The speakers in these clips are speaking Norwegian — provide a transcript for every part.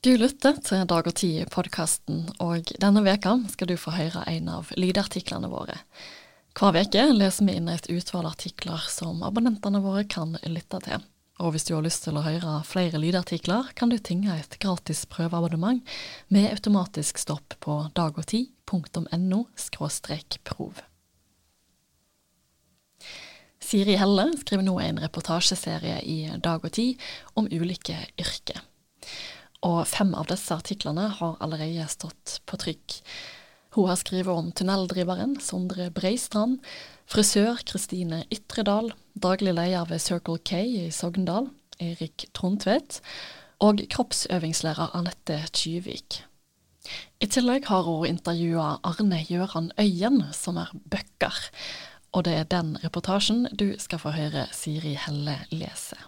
Du lytter til Dag og Tid-podkasten, og denne veka skal du få høre en av lydartiklene våre. Hver uke leser vi inn et utvalg artikler som abonnentene våre kan lytte til. Og hvis du har lyst til å høre flere lydartikler, kan du tinge et gratis prøveabonnement med automatisk stopp på dagogtid.no prov. Siri Helle skriver nå en reportasjeserie i Dag og Tid om ulike yrker og fem av disse artiklene har allerede stått på trykk. Hun har skrevet om tunneldriveren Sondre Breistrand, frisør Kristine Ytredal, daglig leder ved Circle K i Sogndal, Erik Trondtvedt, og kroppsøvingslærer Anette Tyvik. I tillegg har hun intervjua Arne Gjøran Øyen, som er bøkker, og det er den reportasjen du skal få høre Siri Helle lese.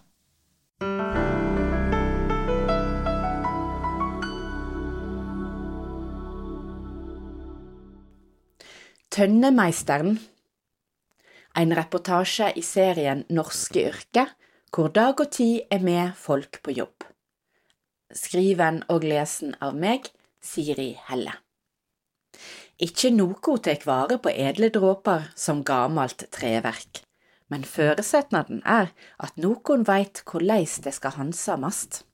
Tønnemeisteren. En reportasje i serien Norske yrker, hvor Dag og Tid er med folk på jobb. Skriven og lesen av meg, Siri Helle. Ikke noe tar vare på edle dråper som gammelt treverk, men føresetnaden er at noen veit korleis det skal handsamast.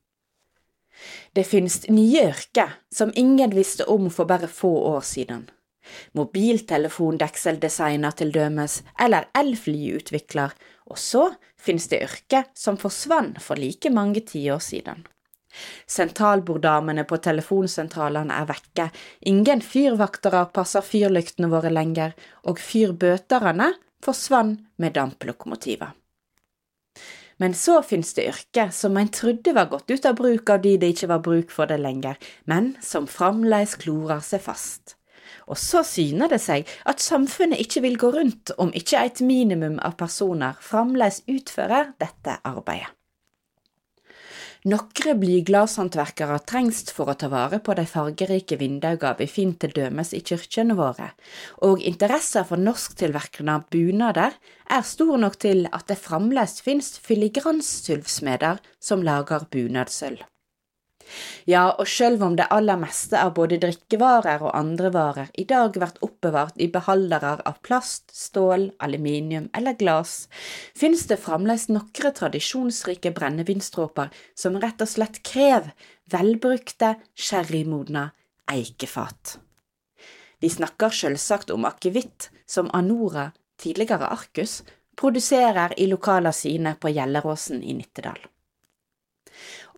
Det finnes nye yrker som ingen visste om for bare få år siden mobiltelefondekseldesigner til dømes, eller elflyutvikler, og så finnes det yrker som forsvant for like mange tiår siden. Sentralborddamene på telefonsentralene er vekke, ingen fyrvaktere passer fyrlyktene våre lenger, og fyrbøterne forsvant med damplokomotiver. Men så finnes det yrker som en trodde var gått ut av bruk av de det ikke var bruk for det lenger, men som fremdeles klorer seg fast. Og så syner det seg at samfunnet ikke vil gå rundt om ikke et minimum av personer fremdeles utfører dette arbeidet. Nokre blyglashandverkere trengst for å ta vare på de fargerike vindauga vi finner til dømes i kyrkjene våre, og interessa for norsktilverkende bunader er stor nok til at det fremdeles finst filigranssylvsmeder som lager bunadssølv. Ja, og selv om det aller meste av både drikkevarer og andre varer i dag blir oppbevart i beholdere av plast, stål, aluminium eller glass, finnes det fremdeles nokre tradisjonsrike brennevinstråper som rett og slett krev velbrukte, sherrymodne eikefat. Vi snakker selvsagt om akevitt, som Anora, tidligere Arcus, produserer i lokalene sine på Gjelleråsen i Nittedal.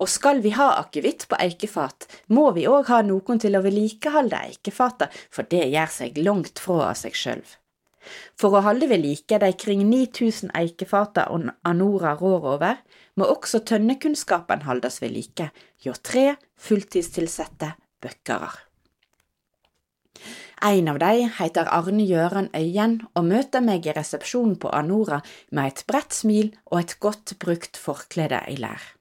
Og skal vi ha akevitt på eikefat, må vi òg ha noen til å vedlikeholde eikefata, for det gjør seg langt fra av seg sjølv. For å holde ved like de kring 9000 eikefata Anora rår over, må også tønnekunnskapen holdes ved like hjå tre fulltidstilsette bøkkarar. En av dei heter Arne Gjøran Øyen og møter meg i resepsjonen på Anora med et bredt smil og et godt brukt forklede i lær.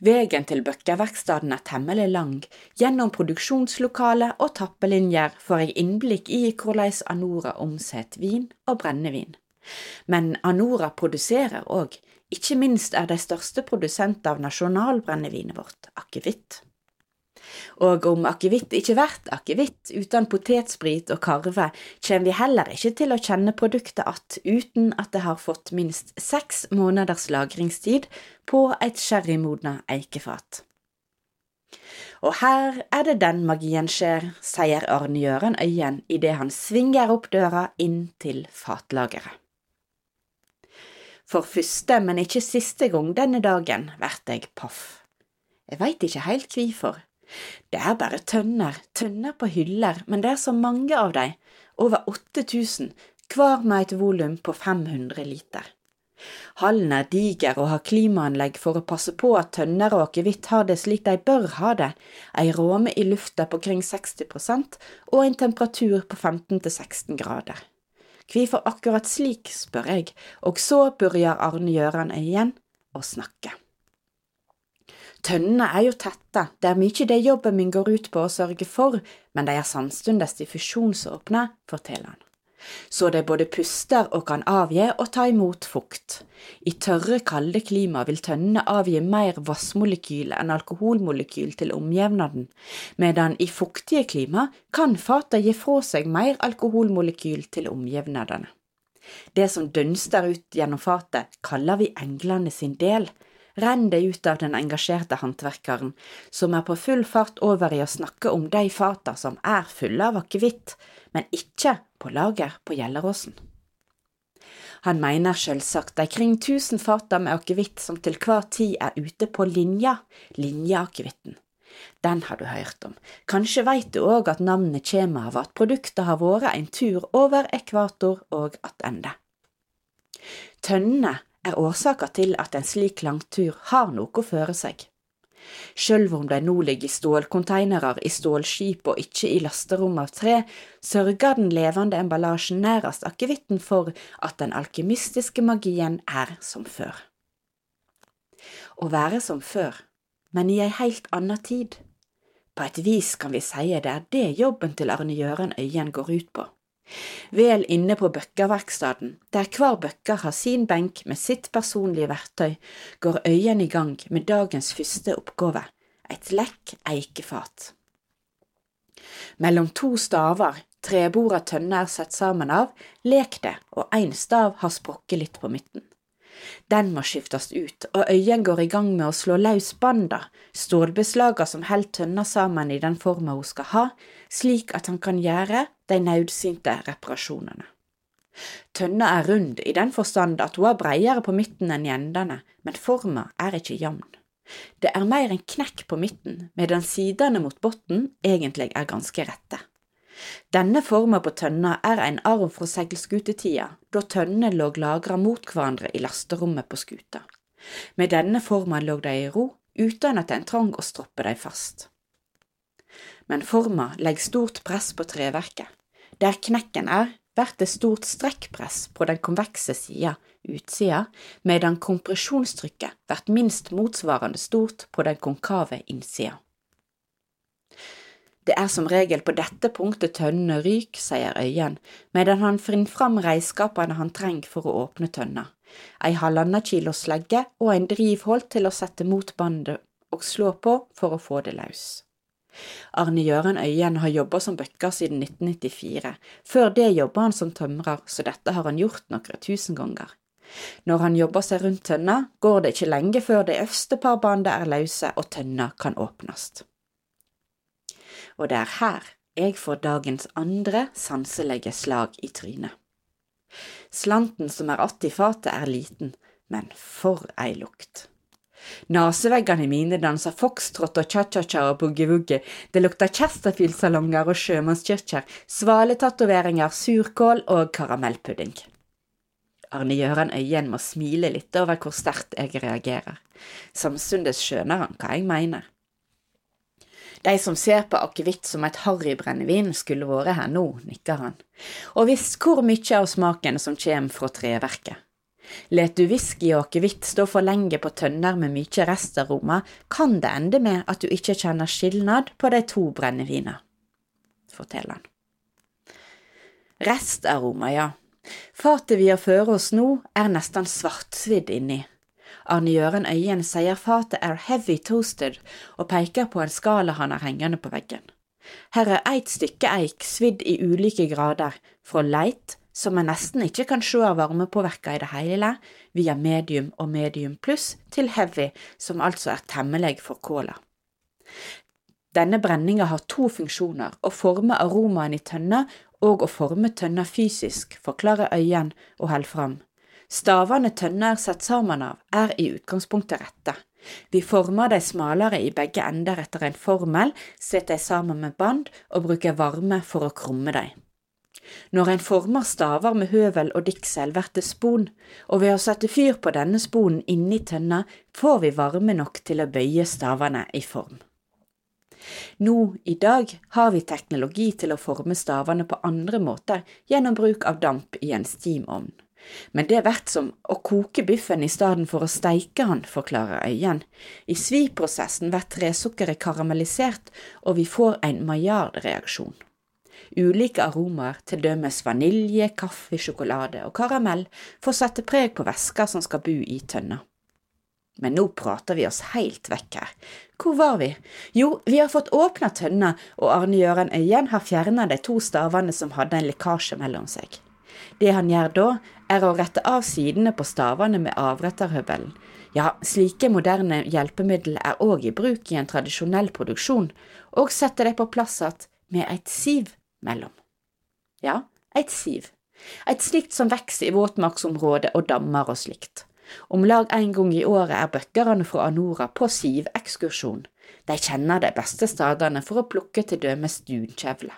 Vegen til bøkkeverkstaden er temmelig lang, gjennom produksjonslokale og tappelinjer får jeg innblikk i hvordan Anora omsetter vin og brennevin. Men Anora produserer òg, ikke minst er de største produsenter av nasjonalbrennevinet vårt, akevitt. Og om akevitt ikke vert akevitt uten potetsprit og karve, kjem vi heller ikke til å kjenne produktet att uten at det har fått minst seks måneders lagringstid på et sherrymodna eikefat. Og her er det den magien skjer, sier Arne Gjøren Øyen idet han svinger opp døra inn til fatlageret. For første, men ikke siste gang denne dagen vert jeg paff. Jeg veit ikke heilt kvifor. Det er bare tønner, tønner på hyller, men det er så mange av dem, over 8000, hver med et volum på 500 liter. Hallen er diger og har klimaanlegg for å passe på at tønner og akevitt har det slik de bør ha det, ei råme i lufta på kring 60% og en temperatur på 15–16 grader. Hvorfor akkurat slik, spør jeg, og så begynner Arne Gjøran igjen å snakke. Tønnene er jo tette, det er mye det jobben min går ut på å sørge for, men de er samstundes diffusjonsåpne, forteller han. så de både puster og kan avgi og ta imot fukt. I tørre, kalde klima vil tønnene avgi mer vassmolekyl enn alkoholmolekyl til omjevnaden, medan i fuktige klima kan fata gi fra seg mer alkoholmolekyl til omjevnadene. Det som dønster ut gjennom fatet, kaller vi englene sin del, renner det ut av den engasjerte håndverkeren, som er på full fart over i å snakke om de fata som er fulle av akevitt, men ikke på lager på Gjelleråsen. Han mener selvsagt de kring tusen fata med akevitt som til hver tid er ute på linja, linjeakevitten. Den har du hørt om. Kanskje veit du òg at navnet kjem av at produktet har vært en tur over ekvator og attende. Tønnene er årsaka til at en slik langtur har noe å føre seg. Sjølv om de nå ligger i stålkonteinere i stålskip og ikke i lasterom av tre, sørger den levende emballasjen nærest akevitten for at den alkymistiske magien er som før. Å være som før, men i ei heilt anna tid. På et vis kan vi si det er det jobben til Arne Gjøran Øyen går ut på. Vel inne på bøkkerverkstedet, der hver bøkker har sin benk med sitt personlige verktøy, går øynene i gang med dagens første oppgave, et lekk eikefat. Mellom to staver trebora tønner er satt sammen av, lek det, og én stav har sprukket litt på midten. Den må skiftes ut, og Øyen går i gang med å slå løs banda, stålbeslaga som holder tønna sammen i den forma hun skal ha, slik at han kan gjøre de nødsynte reparasjonene. Tønna er rund i den forstand at hun er breiere på midten enn i endene, men forma er ikke jevn. Det er mer en knekk på midten, medan sidene mot bunnen egentlig er ganske rette. Denne forma på tønna er en arv fra seilskutetida, da tønnene lå lagra mot hverandre i lasterommet på skuta. Med denne forma lå de i ro, uten at en trong å stroppe dem fast. Men forma legger stort press på treverket. Der knekken er, blir det stort strekkpress på den konvekse sida, utsida, medan kompresjonstrykket blir minst motsvarende stort på den konkave innsida. Det er som regel på dette punktet tønnene ryk, sier Øyen, medan han finner fram redskapene han trenger for å åpne tønna. Ei halvannen kilo slegge og en drivholt til å sette mot bandet og slå på for å få det løs. Arne Gjøran Øyen har jobba som bøkker siden 1994. Før det jobba han som tømrer, så dette har han gjort noen tusen ganger. Når han jobber seg rundt tønna, går det ikke lenge før det øverste par bandet er løse og tønna kan åpnes og det er her jeg får dagens andre sanselige slag i trynet. Slanten som er att i fatet er liten, men for ei lukt. Naseveggene mine danser foxtrot og cha-cha-cha og boogie-woogie, det lukter Chesterfield-salonger og sjømannskirker, svaletatoveringer, surkål og karamellpudding. Arne Gjøran Øyen må smile litt over hvor sterkt jeg reagerer. Samtidig skjønner han hva jeg mener. De som ser på akevitt som et harrybrennevin, skulle vært her nå, nikker han. Og visst hvor mye av smaken som kommer fra treverket. Let du whisky og akevitt stå for lenge på tønner med mye restaroma, kan det ende med at du ikke kjenner skilnad på de to brennevinene, forteller han. Restaroma, ja. Fatet vi har føre oss nå, er nesten svartsvidd inni. Arne Gjøren Øyen sier fatet er heavy toasted og peker på en skala han har hengende på veggen. Her er eit stykke eik svidd i ulike grader, fra leit, som en nesten ikke kan se av varmepåvirka i det hele, via medium og medium pluss, til heavy, som altså er temmelig for kåla. Denne brenninga har to funksjoner, å forme aromaen i tønna og å forme tønna fysisk, forklarer Øyen og holder fram. Stavene tønner satt sammen av er i utgangspunktet rette. Vi former de smalere i begge ender etter en formel, setter de sammen med band og bruker varme for å krumme dem. Når en former staver med høvel og diksel, blir det spon, og ved å sette fyr på denne sponen inni tønna får vi varme nok til å bøye stavene i form. Nå i dag har vi teknologi til å forme stavene på andre måter gjennom bruk av damp i en steamovn. Men det vert som å koke biffen i stedet for å steike han, forklarer Øyen. I sviprosessen vert tresukkeret karamellisert, og vi får en maillard-reaksjon. ulike aromaer, til dømes vanilje, kaffe, sjokolade og karamell, får sette preg på væska som skal bo i tønna. Men nå prater vi oss helt vekk her. Hvor var vi? Jo, vi har fått åpna tønna, og Arne Jøran Øyen har fjerna de to stavene som hadde en lekkasje mellom seg. Det han gjør da, er å rette av sidene på stavene med avretterhøvelen. Ja, slike moderne hjelpemiddel er òg i bruk i en tradisjonell produksjon, og setter det på plass igjen med eit siv mellom. Ja, eit siv. Eit slikt som vokser i våtmarksområdet og dammer og slikt. Om lag en gang i året er bøkkerne fra Anora på sivekskursjon. De kjenner de beste stedene for å plukke til dømes dunkjevle.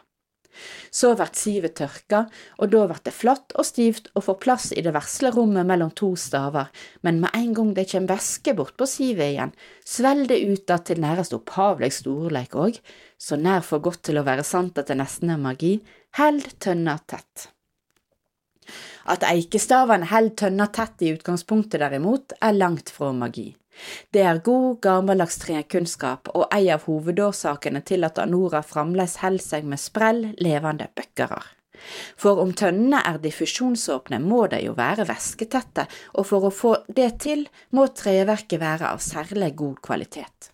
Så vert sivet tørka, og da vert det flatt og stivt og får plass i det vesle rommet mellom to staver, men med en gang det kjem væske bort på sivet igjen, svell det ut att til nærest opphavleg storleik òg, så nær for godt til å være sant at det nesten er magi, held tønna tett. At eikestavene held tønna tett i utgangspunktet derimot, er langt fra magi. Det er god, gammeldags trekunnskap og ei av hovedårsakene til at Anora fremdeles holder seg med sprell, levende bøkkerer. For om tønnene er diffusjonsåpne, må de jo være væsketette, og for å få det til må treverket være av særlig god kvalitet.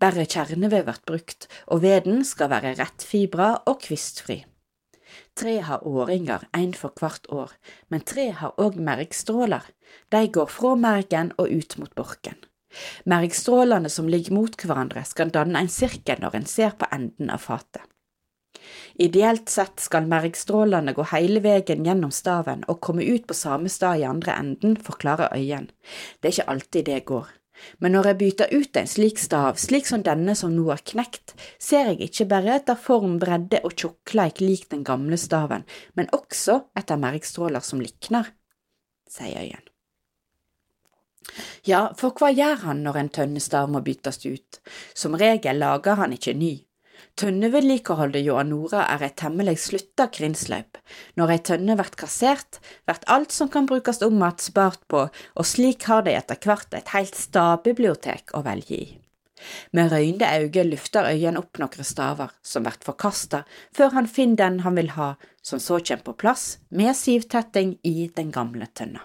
Bare kjerneved blir brukt, og veden skal være rettfibra og kvistfri. Tre har åringer, én for hvert år, men tre har òg mergstråler. De går fra mergen og ut mot borken. Mergstrålene som ligger mot hverandre, skal danne en sirkel når en ser på enden av fatet. Ideelt sett skal mergstrålene gå hele veien gjennom staven og komme ut på samme sted i andre enden, forklarer Øyen. Det er ikke alltid det går. Men når jeg bytter ut en slik stav, slik som denne som nå er knekt, ser jeg ikke bare etter form, bredde og tjukkleik lik den gamle staven, men også etter mergstråler som likner, sier Øyen. Ja, for hva gjør han når en tønnestav må byttes ut? Som regel lager han ikke ny. Tønnevedlikeholdet hjå Nora er et temmelig slutta krinsløyp. Når ei tønne blir kassert, blir alt som kan brukes om att spart på, og slik har de etter hvert et helt stavbibliotek å velge i. Med røynde øyne løfter øyen opp noen staver som blir forkasta, før han finner den han vil ha, som så kommer på plass med sivtetting i den gamle tønna.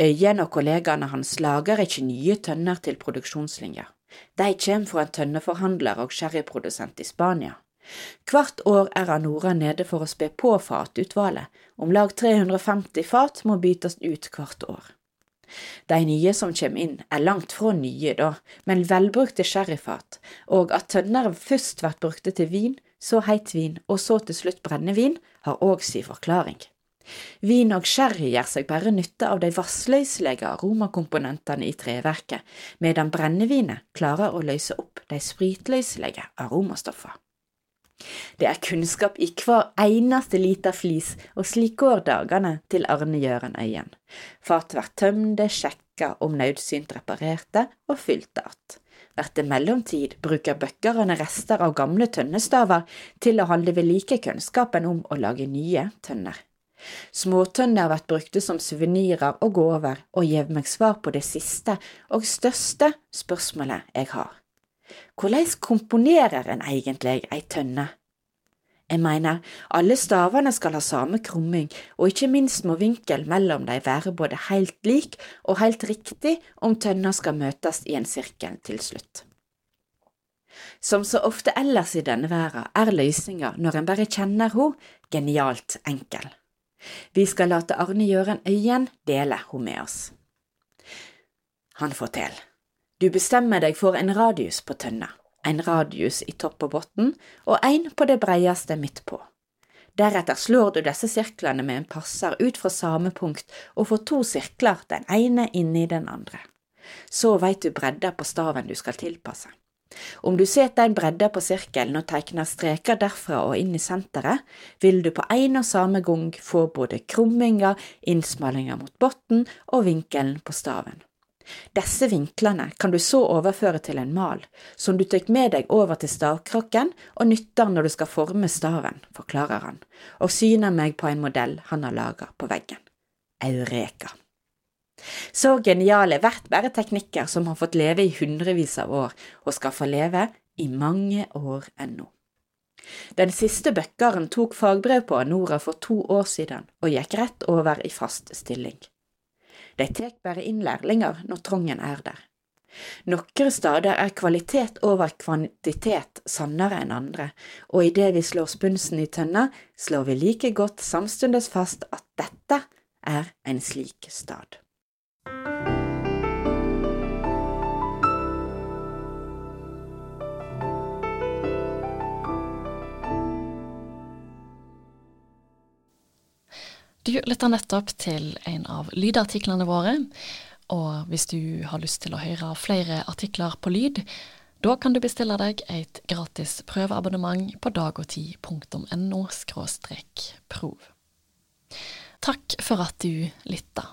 Øyen og kollegaene hans lager ikke nye tønner til produksjonslinja. De kommer fra en tønneforhandler og sherryprodusent i Spania. Hvert år er Anora nede for å spe på fatutvalget, om lag 350 fat må byttes ut hvert år. De nye som kommer inn, er langt fra nye, da, men velbrukte sherryfat, og at tønner først blir brukte til vin, så heitvin og så til slutt brennevin, har òg si forklaring. Vin og sherry gjør seg bare nytte av de vassløselige aromakomponentene i treverket, medan brennevinet klarer å løse opp de spritløselige aromastoffene. Det er kunnskap i hver eneste lita flis, og slik går dagene til Arne Gjøren-øyen. Fat blir tømde, sjekka, om nødsynt reparerte og fylte att. Blir det mellomtid, bruker bøkkerne rester av gamle tønnestaver til å holde ved like kunnskapen om å lage nye tønner. Småtønner vert brukte som suvenirer og gåver, og gjev meg svar på det siste og største spørsmålet jeg har. Hvordan komponerer en egentlig ei tønne? Jeg mener, alle stavene skal ha samme krumming, og ikke minst må vinkel mellom dem være både helt lik og helt riktig om tønna skal møtes i en sirkel til slutt. Som så ofte ellers i denne verden er løsninga, når en bare kjenner ho, genialt enkel. Vi skal late Arne Gjøren Øyen dele henne med oss. Han forteller. Du bestemmer deg for en radius på tønna, en radius i topp og bunn og en på det breieste midt på. Deretter slår du disse sirklene med en passer ut fra samme punkt og får to sirkler, den ene inni den andre. Så veit du bredda på staven du skal tilpasse. Om du setter en bredde på sirkelen og tegner streker derfra og inn i senteret, vil du på en og samme gang få både krumminga, innsmalinger mot bunnen og vinkelen på staven. Disse vinklene kan du så overføre til en mal, som du tar med deg over til stavkroken og nytter når du skal forme staven, forklarer han, og syner meg på en modell han har laga på veggen. Eureka. Så geniale vert bare teknikker som har fått leve i hundrevis av år, og skal få leve i mange år ennå. Den siste bøkkaren tok fagbrev på Anora for to år siden, og gikk rett over i fast stilling. De tek bare inn lærlinger når trongen er der. Nokre stader er kvalitet over kvantitet sannere enn andre, og idet vi slår spunsen i tønna, slår vi like godt samstundes fast at dette er en slik stad. Du lytter nettopp til en av lydartiklene våre, og hvis du har lyst til å høre flere artikler på lyd, da kan du bestille deg et gratis prøveabonnement på dagogtid.no prov. Takk for at du lytta.